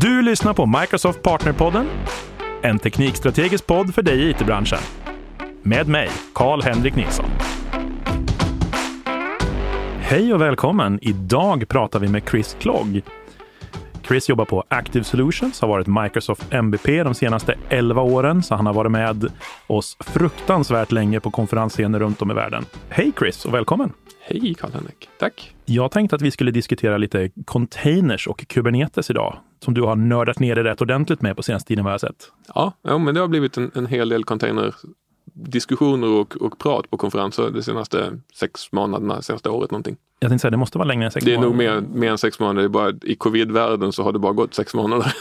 Du lyssnar på Microsoft Partnerpodden, en teknikstrategisk podd för dig i it-branschen. Med mig, Karl-Henrik Nilsson. Hej och välkommen! Idag pratar vi med Chris Klogg. Chris jobbar på Active Solutions, har varit Microsoft MVP de senaste 11 åren, så han har varit med oss fruktansvärt länge på konferensscener runt om i världen. Hej Chris och välkommen! Hej Karl-Henrik, tack! Jag tänkte att vi skulle diskutera lite containers och Kubernetes idag, som du har nördat ner dig rätt ordentligt med på senaste tiden vad jag sett. Ja, ja men det har blivit en, en hel del container diskussioner och, och prat på konferenser de senaste sex månaderna, senaste året någonting. Jag tänkte säga, det måste vara längre än sex månader. månader. Det är nog mer, mer än sex månader. Det är bara, I covid-världen så har det bara gått sex månader.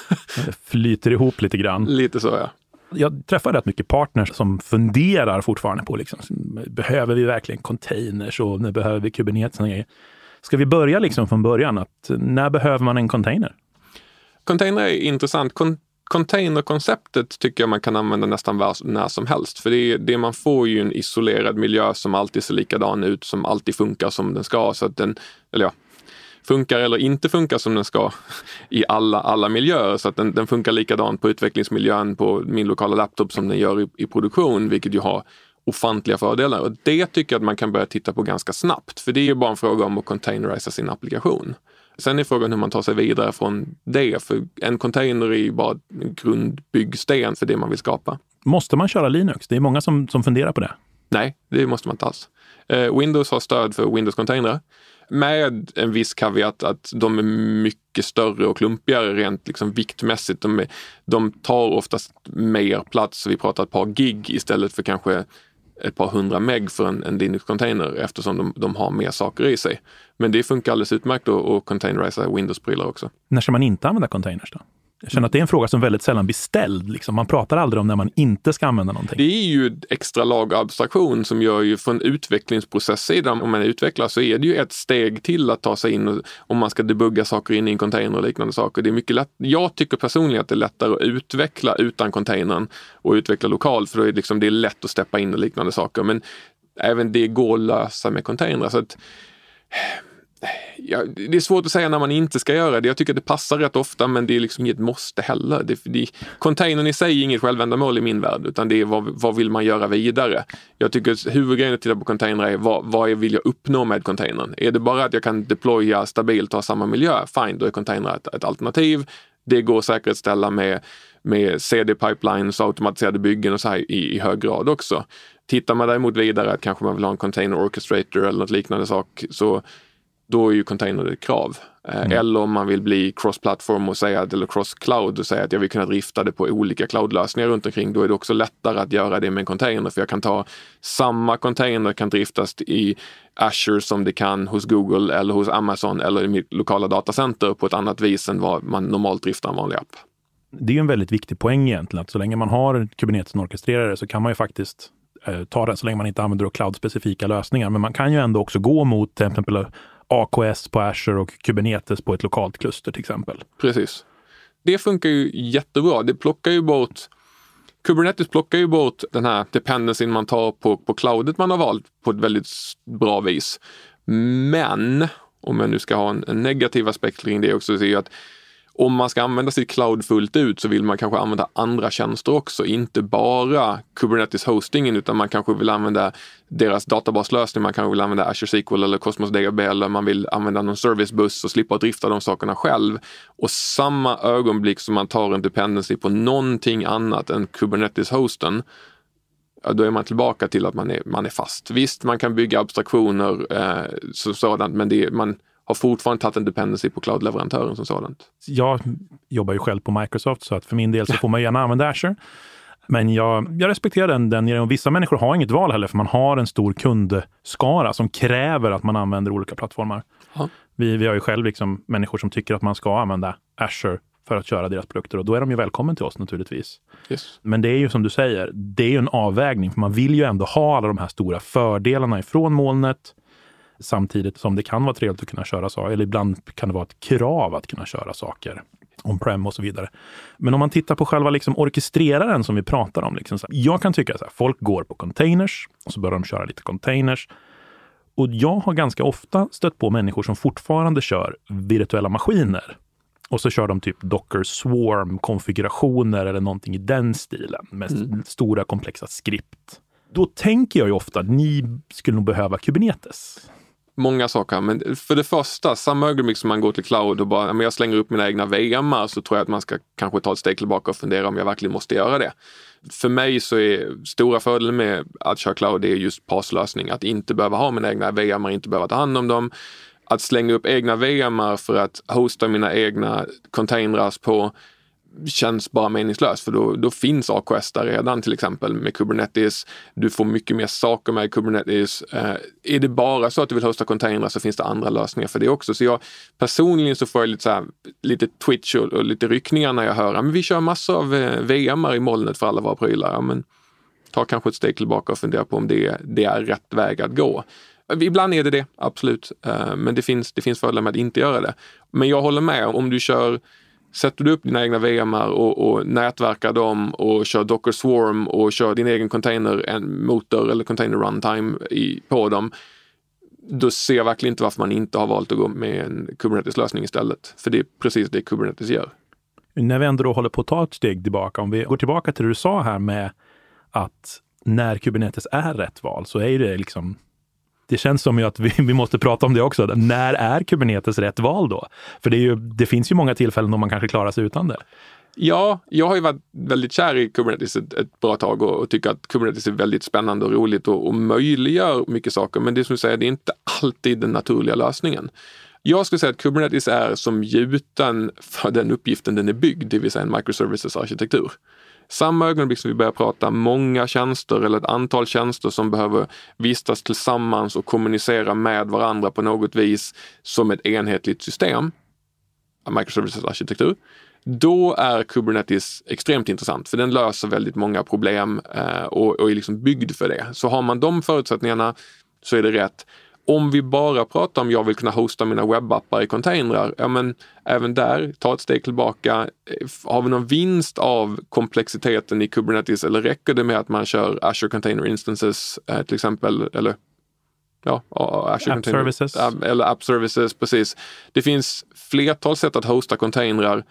Det flyter ihop lite grann. Lite så ja. Jag träffar rätt mycket partners som funderar fortfarande på, liksom, behöver vi verkligen containers och när behöver vi Kubernetes? Ska vi börja liksom från början? Att när behöver man en container? Container är intressant. Con Containerkonceptet tycker jag man kan använda nästan var, när som helst. För det, är, det man får ju en isolerad miljö som alltid ser likadan ut, som alltid funkar som den ska. Så att den, eller ja, funkar eller inte funkar som den ska i alla, alla miljöer. Så att den, den funkar likadant på utvecklingsmiljön på min lokala laptop som den gör i, i produktion, vilket ju har ofantliga fördelar. Och det tycker jag att man kan börja titta på ganska snabbt. För det är ju bara en fråga om att containerisa sin applikation. Sen är frågan hur man tar sig vidare från det. För en container är ju bara en grundbyggsten för det man vill skapa. Måste man köra Linux? Det är många som, som funderar på det. Nej, det måste man inte alls. Eh, Windows har stöd för Windows-containrar med en viss kaviat att de är mycket större och klumpigare rent liksom viktmässigt. De, är, de tar oftast mer plats, vi pratar ett par gig istället för kanske ett par hundra meg för en, en Linux-container eftersom de, de, har mer saker i sig. Men det funkar alldeles utmärkt att, containerisa Windows-prylar också. När ska man inte använda containers då? Jag känner att det är en fråga som väldigt sällan blir ställd. Liksom. Man pratar aldrig om när man inte ska använda någonting. Det är ju extra lager abstraktion som gör ju från utvecklingsprocesssidan, om man är utvecklare, så är det ju ett steg till att ta sig in och, om man ska debugga saker in i en container och liknande saker. Det är mycket lätt. Jag tycker personligen att det är lättare att utveckla utan containern och utveckla lokalt, för då är det, liksom, det är lätt att steppa in och liknande saker. Men även det går att lösa med containrar. Så att, Ja, det är svårt att säga när man inte ska göra det. Jag tycker att det passar rätt ofta men det är liksom inget måste heller. Det, det, containern i sig är inget självändamål i min värld utan det är vad, vad vill man göra vidare? Jag tycker att huvudgrejen att titta på containrar är vad, vad vill jag uppnå med containern? Är det bara att jag kan deploya stabilt och ha samma miljö? Fine, då är containrar ett, ett alternativ. Det går att säkerställa med, med CD-pipelines och automatiserade byggen och så här i, i hög grad också. Tittar man däremot vidare att kanske man vill ha en container orchestrator eller något liknande sak så då är ju container ett krav. Eh, mm. Eller om man vill bli cross-platform och säga, eller cross-cloud och säga att jag vill kunna drifta det på olika cloudlösningar runt omkring. Då är det också lättare att göra det med en container för jag kan ta samma container kan driftas i Azure som det kan hos Google eller hos Amazon eller i mitt lokala datacenter på ett annat vis än vad man normalt driftar en vanlig app. Det är en väldigt viktig poäng egentligen att så länge man har Kubernetes orkestrerare så kan man ju faktiskt eh, ta den så länge man inte använder cloud-specifika lösningar. Men man kan ju ändå också gå mot till exempel AKS på Azure och Kubernetes på ett lokalt kluster till exempel. Precis. Det funkar ju jättebra. Det plockar ju bort Kubernetes plockar ju bort den här dependencyn man tar på, på cloudet man har valt på ett väldigt bra vis. Men, om jag nu ska ha en, en negativ aspekt kring det också, så är ju att om man ska använda sitt cloud fullt ut så vill man kanske använda andra tjänster också, inte bara Kubernetes hostingen utan man kanske vill använda deras databaslösning, man kanske vill använda Azure SQL eller Cosmos DB eller man vill använda någon servicebuss och slippa drifta de sakerna själv. Och samma ögonblick som man tar en dependency på någonting annat än Kubernetes-hosten då är man tillbaka till att man är, man är fast. Visst, man kan bygga abstraktioner eh, så, sådant, men det, man, har fortfarande tagit en dependency på cloud-leverantören som sådant. Jag jobbar ju själv på Microsoft så att för min del så får man gärna använda Azure. Men jag, jag respekterar den, den och vissa människor har inget val heller för man har en stor kundskara som kräver att man använder olika plattformar. Vi, vi har ju själv liksom människor som tycker att man ska använda Azure för att köra deras produkter och då är de ju välkommen till oss naturligtvis. Yes. Men det är ju som du säger, det är en avvägning för man vill ju ändå ha alla de här stora fördelarna ifrån molnet Samtidigt som det kan vara trevligt att kunna köra saker, eller ibland kan det vara ett krav att kunna köra saker on-prem och så vidare. Men om man tittar på själva liksom orkestreraren som vi pratar om. Liksom så jag kan tycka att folk går på containers och så börjar de köra lite containers. Och jag har ganska ofta stött på människor som fortfarande kör virtuella maskiner Och så kör de typ Docker Swarm-konfigurationer eller någonting i den stilen med mm. stora komplexa skript. Då tänker jag ju ofta att ni skulle nog behöva Kubernetes många saker. Men för det första, samma ögonblick som man går till cloud och bara, men jag slänger upp mina egna VMar så tror jag att man ska kanske ta ett steg tillbaka och fundera om jag verkligen måste göra det. För mig så är stora fördelen med att köra cloud det är just passlösning, Att inte behöva ha mina egna VMar, inte behöva ta hand om dem. Att slänga upp egna VMar för att hosta mina egna containrar på känns bara meningslöst för då, då finns AKS där redan till exempel med Kubernetes. Du får mycket mer saker med Kubernetes. Eh, är det bara så att du vill hosta containrar så finns det andra lösningar för det också. Så jag personligen så får jag lite, så här, lite twitch och, och lite ryckningar när jag hör att vi kör massor av eh, VMar i molnet för alla våra prylar. Ja, men ta kanske ett steg tillbaka och fundera på om det, det är rätt väg att gå. Ibland är det det, absolut. Eh, men det finns, det finns fördelar med att inte göra det. Men jag håller med, om du kör Sätter du upp dina egna VMar och, och nätverkar dem och kör Docker Swarm och kör din egen container, en motor eller container runtime i, på dem. Då ser jag verkligen inte varför man inte har valt att gå med en Kubernetes-lösning istället. För det är precis det Kubernetes gör. När vi ändå håller på att ta ett steg tillbaka, om vi går tillbaka till det du sa här med att när Kubernetes är rätt val så är det liksom det känns som att vi, vi måste prata om det också. När är Kubernetes rätt val då? För det, ju, det finns ju många tillfällen då man kanske klarar sig utan det. Ja, jag har ju varit väldigt kär i Kubernetes ett, ett bra tag och, och, tycker att Kubernetes är väldigt spännande och roligt och, och möjliggör mycket saker. Men det är som du säger, det är inte alltid den naturliga lösningen. Jag skulle säga att Kubernetes är som gjuten för den uppgiften den är byggd, det vill säga en microservices arkitektur. Samma ögonblick som vi börjar prata många tjänster eller ett antal tjänster som behöver vistas tillsammans och kommunicera med varandra på något vis som ett enhetligt system, microservices arkitektur, då är Kubernetes extremt intressant för den löser väldigt många problem eh, och är liksom byggd för det. Så har man de förutsättningarna så är det rätt. Om vi bara pratar om jag vill kunna hosta mina webbappar i containrar, ja men även där, ta ett steg tillbaka. Har vi någon vinst av komplexiteten i Kubernetes eller räcker det med att man kör Azure Container Instances eh, till exempel, eller ja, Azure App Container, Services. Eller App Services, precis. Det finns flertal sätt att hosta containrar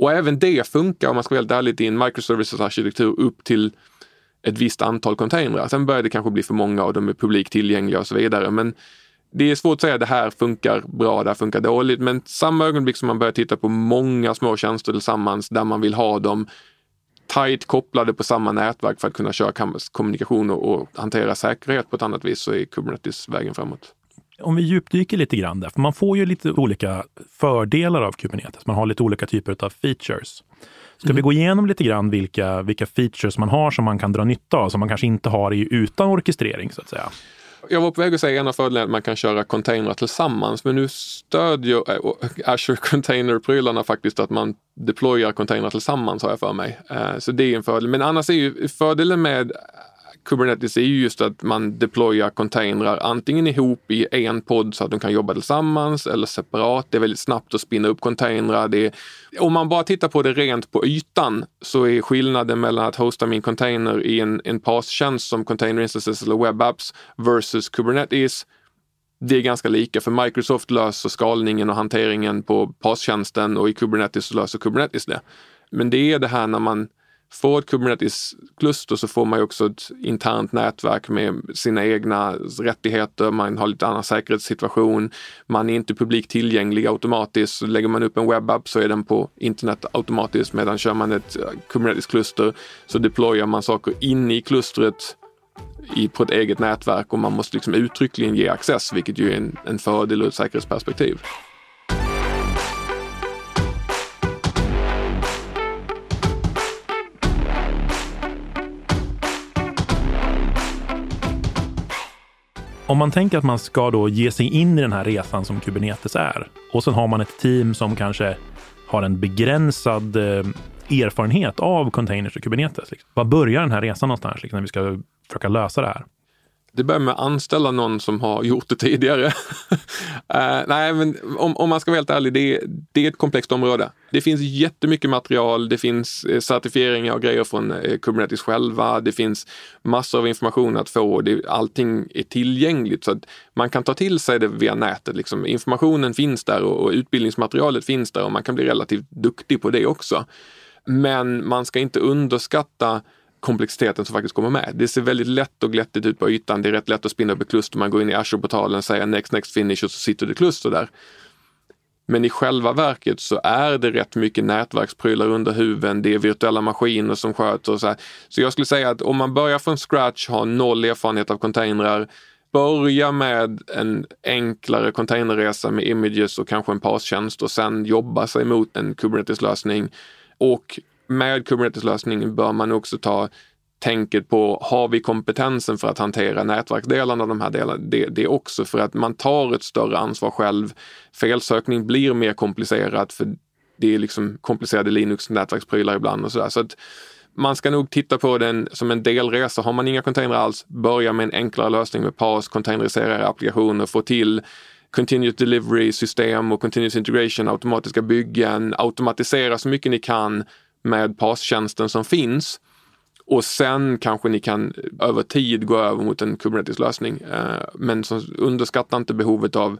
och även det funkar om man ska vara helt ärlig i en microservices arkitektur upp till ett visst antal containrar. Sen börjar det kanske bli för många och de är publikt tillgängliga och så vidare. Men det är svårt att säga att det här funkar bra, det här funkar dåligt. Men samma ögonblick som man börjar titta på många små tjänster tillsammans där man vill ha dem tajt kopplade på samma nätverk för att kunna köra kommunikation och, och hantera säkerhet på ett annat vis så är Kubernetes vägen framåt. Om vi djupdyker lite grann där, för man får ju lite olika fördelar av Kubernetes. Man har lite olika typer av features. Ska mm. vi gå igenom lite grann vilka, vilka features man har som man kan dra nytta av, som man kanske inte har i, utan orkestrering så att säga? Jag var på väg att säga en av fördelarna att man kan köra containrar tillsammans, men nu stödjer äh, Azure Container-prylarna faktiskt att man deployar containrar tillsammans har jag för mig. Äh, så det är en fördel. Men annars är ju fördelen med Kubernetes är ju just att man deployar containrar antingen ihop i en podd så att de kan jobba tillsammans eller separat. Det är väldigt snabbt att spinna upp containrar. Det är, om man bara tittar på det rent på ytan så är skillnaden mellan att hosta min container i en, en PAS-tjänst som Container Instances eller Web Apps versus Kubernetes det är ganska lika för Microsoft löser skalningen och hanteringen på PAS-tjänsten och i Kubernetes så löser Kubernetes det. Men det är det här när man får ett Kubernetes-kluster så får man ju också ett internt nätverk med sina egna rättigheter. Man har lite annan säkerhetssituation. Man är inte publikt tillgänglig automatiskt. Så lägger man upp en webbapp så är den på internet automatiskt medan kör man ett eh, Kubernetes-kluster så deployar man saker inne i klustret i, på ett eget nätverk och man måste liksom uttryckligen ge access, vilket ju är en, en fördel ur ett säkerhetsperspektiv. Om man tänker att man ska då ge sig in i den här resan som Kubernetes är och sen har man ett team som kanske har en begränsad eh, erfarenhet av containers och Kubernetes. Liksom. Var börjar den här resan någonstans liksom, när vi ska försöka lösa det här? Det börjar med att anställa någon som har gjort det tidigare. uh, nej, men om, om, man ska vara helt ärlig, det, det, är ett komplext område. Det finns jättemycket material, det finns eh, certifieringar och grejer från eh, Kubernetes själva. Det finns massor av information att få. Det, allting är tillgängligt så att man kan ta till sig det via nätet. Liksom. Informationen finns där och, och utbildningsmaterialet finns där och man kan bli relativt duktig på det också. Men man ska inte underskatta komplexiteten som faktiskt kommer med. Det ser väldigt lätt och glättigt ut på ytan. Det är rätt lätt att spinna upp ett kluster. Man går in i Azure-portalen, säger next, next, finish och så sitter det kluster där. Men i själva verket så är det rätt mycket nätverksprylar under huven. Det är virtuella maskiner som sköter och så här. Så jag skulle säga att om man börjar från scratch, har noll erfarenhet av containrar, börja med en enklare containerresa med images och kanske en pass-tjänst och sen jobba sig mot en Kubernetes-lösning. Och med Kubernetes-lösningen bör man också ta tänket på, har vi kompetensen för att hantera nätverksdelarna av de här delarna? Det, det också för att man tar ett större ansvar själv. Felsökning blir mer komplicerat för det är liksom komplicerade Linux-nätverksprylar ibland och sådär. Så att man ska nog titta på den som en delresa. Har man inga containrar alls, börja med en enklare lösning med PAS, containerisera applikationer, få till continuous delivery system och continuous integration, automatiska byggen, automatisera så mycket ni kan med PAS-tjänsten som finns. Och sen kanske ni kan över tid gå över mot en Kubernetes-lösning. Eh, men underskatta inte behovet av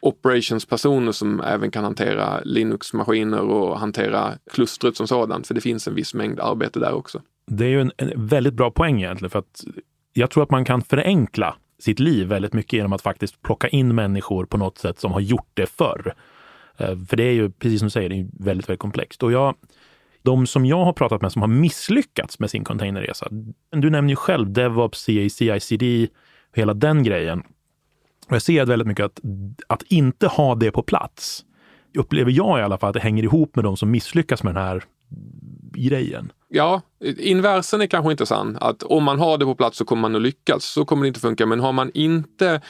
operationspersoner som även kan hantera Linux-maskiner och hantera klustret som sådant, för det finns en viss mängd arbete där också. Det är ju en, en väldigt bra poäng egentligen, för att jag tror att man kan förenkla sitt liv väldigt mycket genom att faktiskt plocka in människor på något sätt som har gjort det förr. Eh, för det är ju, precis som du säger, det är väldigt, väldigt komplext. Och jag, de som jag har pratat med som har misslyckats med sin containerresa, du nämner ju själv DevOps, CI, hela den grejen. Och jag ser väldigt mycket att, att inte ha det på plats, upplever jag i alla fall att det hänger ihop med de som misslyckas med den här grejen. Ja, inversen är kanske inte sann. Att om man har det på plats så kommer man att lyckas. Så kommer det inte funka. Men har man inte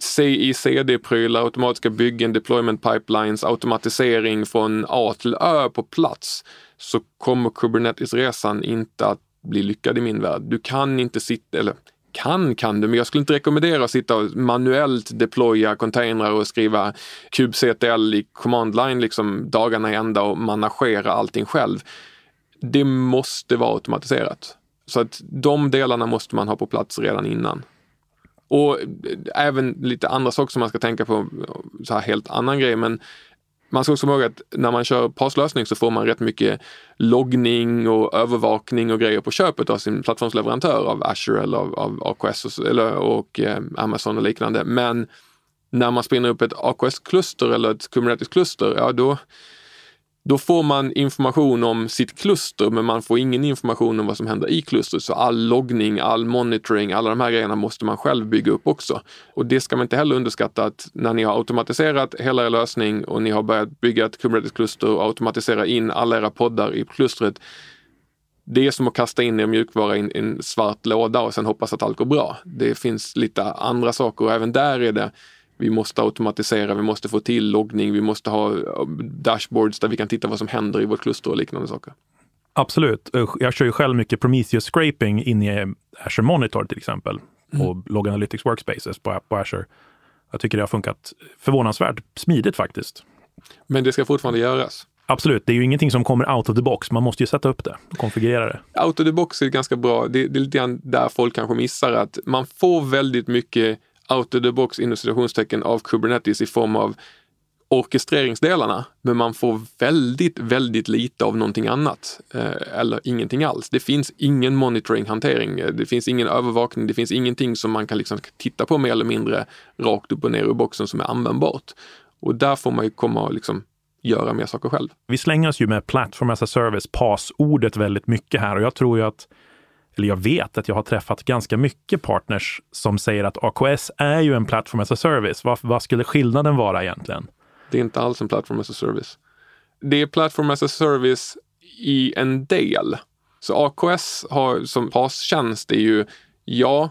CI-CD-prylar, automatiska byggen, deployment pipelines, automatisering från A till Ö på plats så kommer Kubernetes-resan inte att bli lyckad i min värld. Du kan inte sitta, eller kan kan du, men jag skulle inte rekommendera att sitta och manuellt deploya containrar och skriva kubectl i command line liksom dagarna i ända och managera allting själv. Det måste vara automatiserat. Så att de delarna måste man ha på plats redan innan. Och eh, även lite andra saker som man ska tänka på, så här helt annan grej, men man ska också komma ihåg att när man kör passlösning så får man rätt mycket loggning och övervakning och grejer på köpet av sin plattformsleverantör av Azure eller av, av AKS och, eller, och eh, Amazon och liknande. Men när man spinner upp ett AKS-kluster eller ett Kubernetes-kluster, ja då, då får man information om sitt kluster, men man får ingen information om vad som händer i klustret. Så all loggning, all monitoring, alla de här grejerna måste man själv bygga upp också. Och det ska man inte heller underskatta att när ni har automatiserat hela er lösning och ni har börjat bygga ett Kubernetes-kluster och automatisera in alla era poddar i klustret. Det är som att kasta in er mjukvara i en svart låda och sen hoppas att allt går bra. Det finns lite andra saker och även där är det vi måste automatisera, vi måste få till loggning, vi måste ha dashboards där vi kan titta vad som händer i vårt kluster och liknande saker. Absolut. Jag kör ju själv mycket Prometheus scraping in i Azure Monitor till exempel mm. och Log Analytics Workspaces på, på Azure. Jag tycker det har funkat förvånansvärt smidigt faktiskt. Men det ska fortfarande göras? Absolut, det är ju ingenting som kommer out of the box. Man måste ju sätta upp det och konfigurera det. Out of the box är ganska bra. Det, det är lite grann där folk kanske missar att man får väldigt mycket out of the box inom citationstecken av Kubernetes i form av orkestreringsdelarna, men man får väldigt, väldigt lite av någonting annat eh, eller ingenting alls. Det finns ingen monitoring-hantering, det finns ingen övervakning, det finns ingenting som man kan liksom titta på mer eller mindre rakt upp och ner ur boxen som är användbart. Och där får man ju komma och liksom göra mer saker själv. Vi slänger oss ju med Platform as a Service, PAS-ordet väldigt mycket här och jag tror ju att eller jag vet att jag har träffat ganska mycket partners som säger att AKS är ju en plattform as a service. Vad, vad skulle skillnaden vara egentligen? Det är inte alls en plattform as a service. Det är plattform as a service i en del. Så AKS har som PAS-tjänst är ju, ja,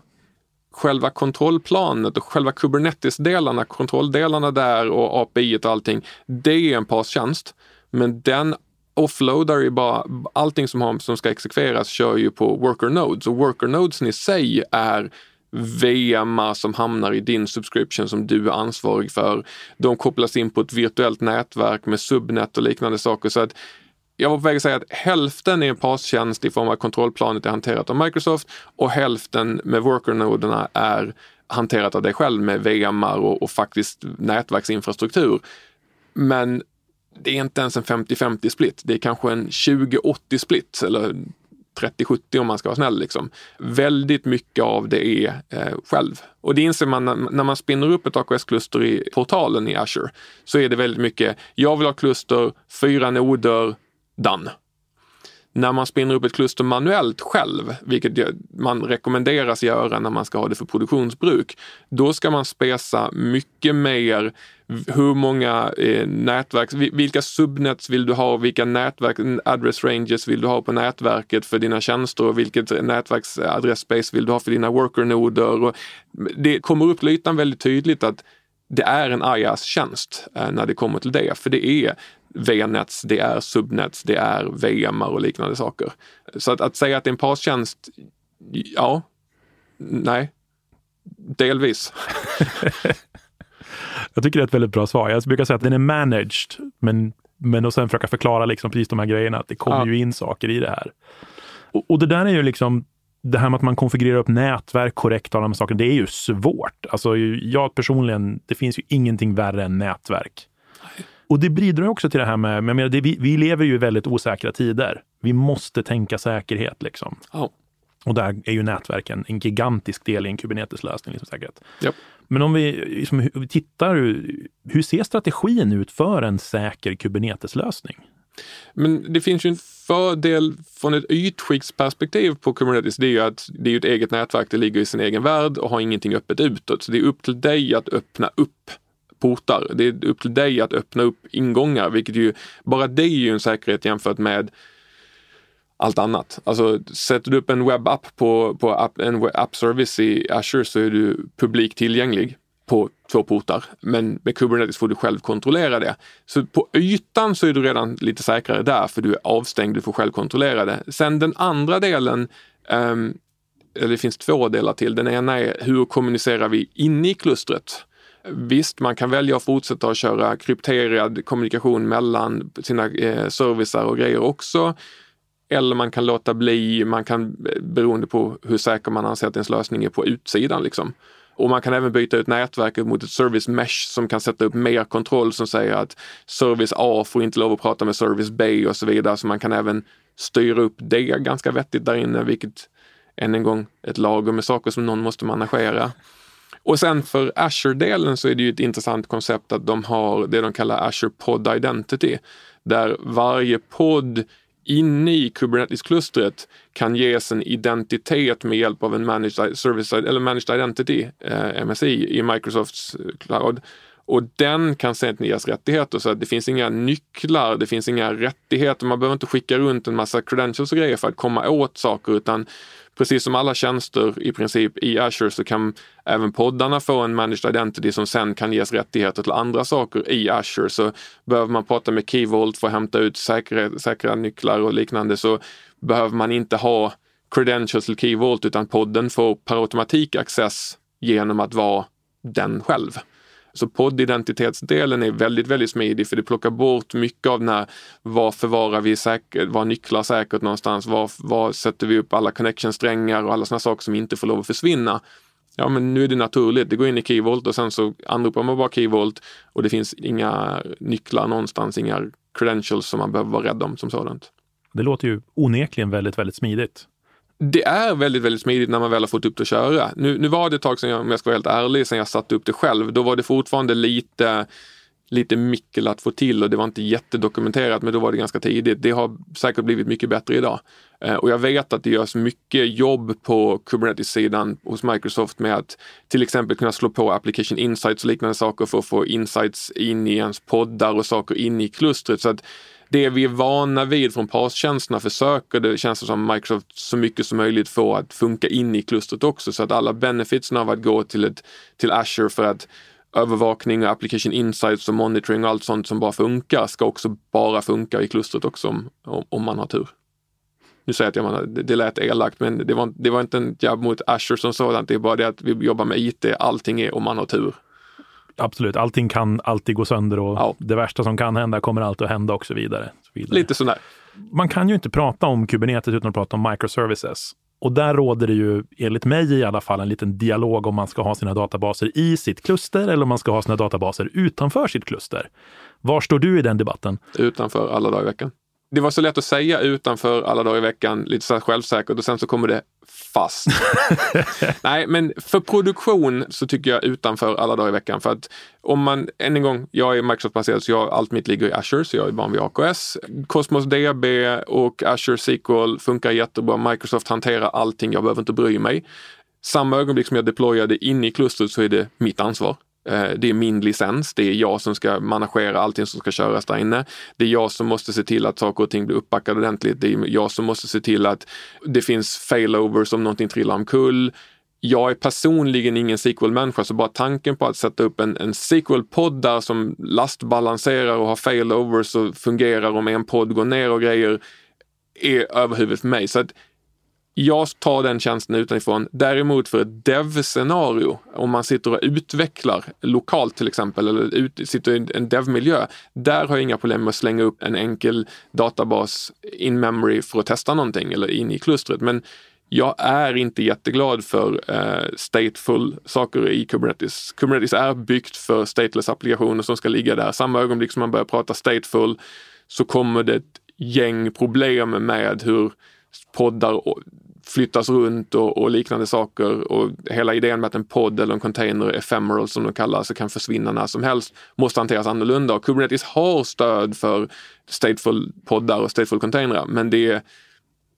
själva kontrollplanet och själva Kubernetes-delarna, kontrolldelarna där och API och allting, det är en PAS-tjänst. Men den offloadar ju bara, allting som, har, som ska exekveras kör ju på worker nodes och worker nodesen i sig är VM som hamnar i din subscription som du är ansvarig för. De kopplas in på ett virtuellt nätverk med subnet och liknande saker. Så att jag var på väg att säga att hälften är en PAS-tjänst i form av kontrollplanet är hanterat av Microsoft och hälften med worker-noderna är hanterat av dig själv med VMar och, och faktiskt nätverksinfrastruktur. Men det är inte ens en 50-50 split. Det är kanske en 20-80 split eller 30-70 om man ska vara snäll. Liksom. Väldigt mycket av det är eh, själv. Och det inser man när, när man spinner upp ett AKS-kluster i portalen i Azure. Så är det väldigt mycket, jag vill ha kluster, fyra noder, done. När man spinner upp ett kluster manuellt själv, vilket man rekommenderas göra när man ska ha det för produktionsbruk, då ska man spesa mycket mer hur många eh, nätverk, vilka subnets vill du ha, vilka nätverk, address ranges vill du ha på nätverket för dina tjänster och vilket nätverksadressspace vill du ha för dina worker-noder. Det kommer upp till ytan väldigt tydligt att det är en IaaS-tjänst eh, när det kommer till det, för det är VNets, det är subnets, det är VMar och liknande saker. Så att, att säga att det är en PAS-tjänst, ja, nej, delvis. jag tycker det är ett väldigt bra svar. Jag brukar säga att den är managed, men, men och sen försöka förklara liksom precis de här grejerna, att det kommer ja. ju in saker i det här. Och, och, det där är ju liksom, det här med att man konfigurerar upp nätverk korrekt och alla de sakerna, det är ju svårt. Alltså jag personligen, det finns ju ingenting värre än nätverk. Och det bidrar också till det här med, med det, vi, vi lever ju i väldigt osäkra tider. Vi måste tänka säkerhet liksom. Oh. Och där är ju nätverken en gigantisk del i en Kubernetes-lösning. Liksom säkerhet. Yep. Men om vi liksom, tittar, hur ser strategin ut för en säker Kubernetes-lösning? Men det finns ju en fördel från ett ytskiktsperspektiv på Kubernetes. Det är ju att det är ett eget nätverk, det ligger i sin egen värld och har ingenting öppet utåt. Så det är upp till dig att öppna upp portar. Det är upp till dig att öppna upp ingångar, vilket ju, bara det är ju en säkerhet jämfört med allt annat. Alltså sätter du upp en webbapp på, på app, en app service i Azure så är du publikt tillgänglig på två portar. Men med Kubernetes får du själv kontrollera det. Så på ytan så är du redan lite säkrare där för du är avstängd, du får själv kontrollera det. Sen den andra delen, um, eller det finns två delar till. Den ena är hur kommunicerar vi inne i klustret? Visst, man kan välja att fortsätta att köra krypterad kommunikation mellan sina eh, servicer och grejer också. Eller man kan låta bli, man kan eh, beroende på hur säker man anser att ens lösning är på utsidan. Liksom. Och man kan även byta ut nätverket mot ett service mesh som kan sätta upp mer kontroll som säger att service A får inte lov att prata med service B och så vidare. Så man kan även styra upp det ganska vettigt där inne, vilket än en gång ett lager med saker som någon måste managera. Och sen för Azure-delen så är det ju ett intressant koncept att de har det de kallar Azure Pod Identity, där varje podd inne i Kubernetes-klustret kan ges en identitet med hjälp av en Managed Service eller Managed Identity, eh, MSI, i Microsofts eh, cloud. Och den kan sen ges rättigheter så att det finns inga nycklar, det finns inga rättigheter, man behöver inte skicka runt en massa credentials och grejer för att komma åt saker utan precis som alla tjänster i princip i Azure så kan även poddarna få en managed identity som sen kan ges rättigheter till andra saker i Azure. Så behöver man prata med Keyvolt för att hämta ut säkra, säkra nycklar och liknande så behöver man inte ha credentials till Keyvolt utan podden får per automatik access genom att vara den själv. Så poddidentitetsdelen är väldigt, väldigt smidig för det plockar bort mycket av den här, var förvarar vi säkert, var nycklar säkert någonstans, var, var sätter vi upp alla connection-strängar och alla sådana saker som inte får lov att försvinna. Ja, men nu är det naturligt. Det går in i Keyvolt och sen så anropar man bara Keyvolt och det finns inga nycklar någonstans, inga credentials som man behöver vara rädd om som sådant. Det låter ju onekligen väldigt, väldigt smidigt det är väldigt, väldigt smidigt när man väl har fått upp det att köra. Nu, nu var det ett tag sedan, jag, om jag ska vara helt ärlig, sedan jag satte upp det själv. Då var det fortfarande lite, lite mickel att få till och det var inte jättedokumenterat, men då var det ganska tidigt. Det har säkert blivit mycket bättre idag. Eh, och jag vet att det görs mycket jobb på Kubernetes-sidan hos Microsoft med att till exempel kunna slå på application insights och liknande saker för att få insights in i ens poddar och saker in i klustret. Så att det vi är vana vid från PAS-tjänsterna försöker det känns som Microsoft så mycket som möjligt få att funka in i klustret också så att alla benefits av att gå till, ett, till Azure för att övervakning och application insights och monitoring och allt sånt som bara funkar ska också bara funka i klustret också om, om man har tur. nu säger jag att jag det, det lät elakt, men det var, det var inte en jabb mot Azure som sådant. Det är bara det att vi jobbar med IT, allting är om man har tur. Absolut, allting kan alltid gå sönder och ja. det värsta som kan hända kommer alltid att hända och så vidare. Så vidare. Lite sådär. Man kan ju inte prata om Kubernetes utan att prata om microservices. Och där råder det ju, enligt mig i alla fall, en liten dialog om man ska ha sina databaser i sitt kluster eller om man ska ha sina databaser utanför sitt kluster. Var står du i den debatten? Utanför alla dagar i veckan. Det var så lätt att säga utanför alla dagar i veckan, lite så självsäkert och sen så kommer det fast. Nej, men för produktion så tycker jag utanför alla dagar i veckan. För att om man, än en gång, jag är Microsoft-baserad så jag, allt mitt ligger i Azure, så jag är van vid AKS. Cosmos DB och Azure SQL funkar jättebra. Microsoft hanterar allting, jag behöver inte bry mig. Samma ögonblick som jag deployar det in i klustret så är det mitt ansvar. Eh, det är min licens. Det är jag som ska managera allting som ska köras där inne. Det är jag som måste se till att saker och ting blir uppbackade ordentligt. Det är jag som måste se till att det finns failovers om någonting trillar omkull. Jag är personligen ingen SQL-människa, så bara tanken på att sätta upp en, en SQL-podd där som lastbalanserar och har failovers och fungerar om en podd går ner och grejer är över huvudet för mig. Så att jag tar den tjänsten utifrån. Däremot för ett dev-scenario, om man sitter och utvecklar lokalt till exempel, eller ut, sitter i en dev-miljö, där har jag inga problem med att slänga upp en enkel databas in memory för att testa någonting eller in i klustret. Men jag är inte jätteglad för eh, stateful saker i Kubernetes. Kubernetes är byggt för stateless applikationer som ska ligga där. Samma ögonblick som man börjar prata stateful så kommer det ett gäng problem med hur poddar flyttas runt och, och, liknande saker. Och hela idén med att en podd eller en container, ephemeral som de kallas, kan försvinna när som helst, måste hanteras annorlunda. Och Kubernetes har stöd för stateful poddar och stateful containrar, men det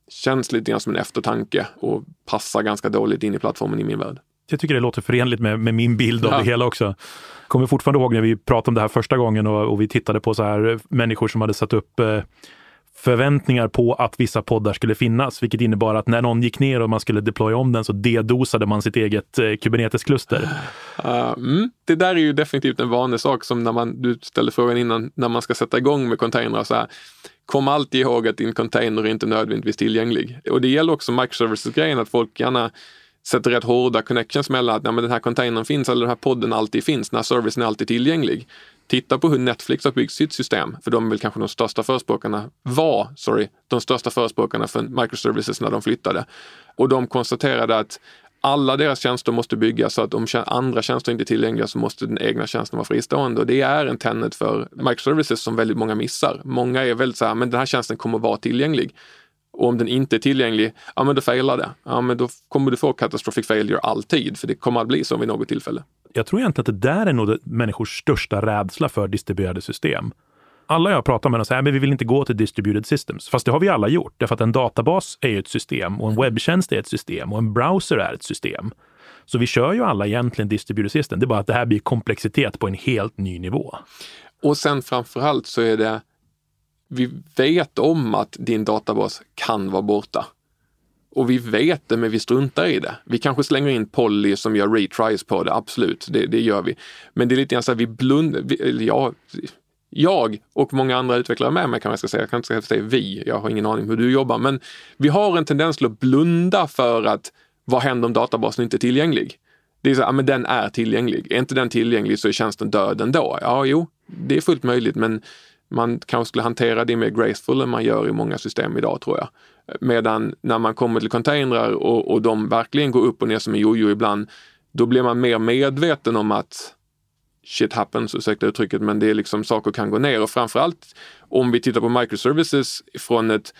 känns lite grann som en eftertanke och passar ganska dåligt in i plattformen i min värld. Jag tycker det låter förenligt med, med min bild av ja. det hela också. Kommer fortfarande ihåg när vi pratade om det här första gången och, och vi tittade på så här människor som hade satt upp eh, förväntningar på att vissa poddar skulle finnas, vilket innebar att när någon gick ner och man skulle deploya om den så dedosade man sitt eget eh, Kubernetes-kluster. Uh, mm. Det där är ju definitivt en vanlig sak som när man, du ställde frågan innan, när man ska sätta igång med containrar så här. Kom alltid ihåg att din container är inte nödvändigtvis tillgänglig. Och det gäller också microservices-grejen, att folk gärna sätter rätt hårda connections mellan att ja, men den här containern finns eller den här podden alltid finns, när servicen är alltid tillgänglig. Titta på hur Netflix har byggt sitt system, för de är väl kanske de största förespråkarna, var, sorry, de största förespråkarna för microservices när de flyttade. Och de konstaterade att alla deras tjänster måste byggas så att om andra tjänster inte är tillgängliga så måste den egna tjänsten vara fristående. Och det är en tenet för microservices som väldigt många missar. Många är väldigt så här, men den här tjänsten kommer vara tillgänglig. Och om den inte är tillgänglig, ja men då failar det. Ja men då kommer du få catastrophic failure alltid, för det kommer att bli så vid något tillfälle. Jag tror egentligen att det där är nog människors största rädsla för distribuerade system. Alla jag pratar med säger att vi vill inte gå till distributed systems. Fast det har vi alla gjort, därför att en databas är ett system och en webbtjänst är ett system och en browser är ett system. Så vi kör ju alla egentligen distributed system. Det är bara att det här blir komplexitet på en helt ny nivå. Och sen framförallt så är det vi vet om att din databas kan vara borta. Och vi vet det, men vi struntar i det. Vi kanske slänger in Polly som gör retries på det, absolut, det, det gör vi. Men det är lite grann så att vi blundar, ja, jag och många andra utvecklare med mig kan jag ska säga, jag kan inte säga vi, jag har ingen aning om hur du jobbar, men vi har en tendens till att blunda för att vad händer om databasen inte är tillgänglig? Det är så, ja men den är tillgänglig. Är inte den tillgänglig så är tjänsten död ändå. Ja, jo, det är fullt möjligt, men man kanske skulle hantera det mer graceful än man gör i många system idag tror jag. Medan när man kommer till containrar och, och de verkligen går upp och ner som en jojo ibland, då blir man mer medveten om att shit happens, ursäkta uttrycket, men det är liksom saker kan gå ner och framförallt om vi tittar på microservices från ett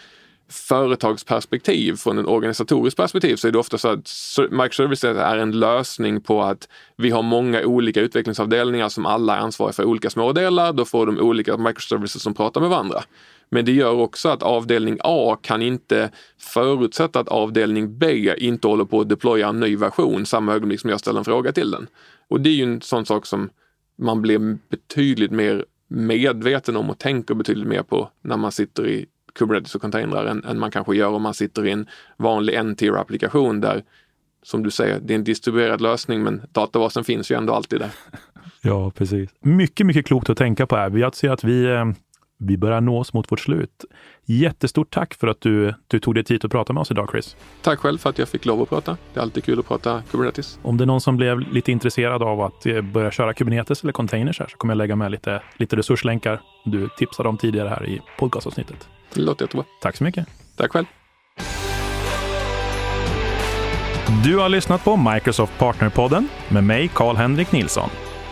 företagsperspektiv, från ett organisatoriskt perspektiv, så är det ofta så att microservices är en lösning på att vi har många olika utvecklingsavdelningar som alla är ansvariga för olika smådelar. Då får de olika microservices som pratar med varandra. Men det gör också att avdelning A kan inte förutsätta att avdelning B inte håller på att deploya en ny version samma ögonblick som jag ställer en fråga till den. Och det är ju en sån sak som man blir betydligt mer medveten om och tänker betydligt mer på när man sitter i Kubernetes och containrar än, än man kanske gör om man sitter i en vanlig N-tier-applikation där som du säger, det är en distribuerad lösning men databasen finns ju ändå alltid där. Ja, precis. Mycket, mycket klokt att tänka på här. Jag ser att vi, eh, vi börjar nå oss mot vårt slut. Jättestort tack för att du, du tog dig tid att prata med oss idag, Chris. Tack själv för att jag fick lov att prata. Det är alltid kul att prata Kubernetes. Om det är någon som blev lite intresserad av att eh, börja köra Kubernetes eller containers här så kommer jag lägga med lite, lite resurslänkar. Du tipsade om tidigare här i podcastavsnittet. Det låter jättebra. Tack så mycket. Tack själv. Du har lyssnat på Microsoft Partnerpodden med mig, Karl-Henrik Nilsson.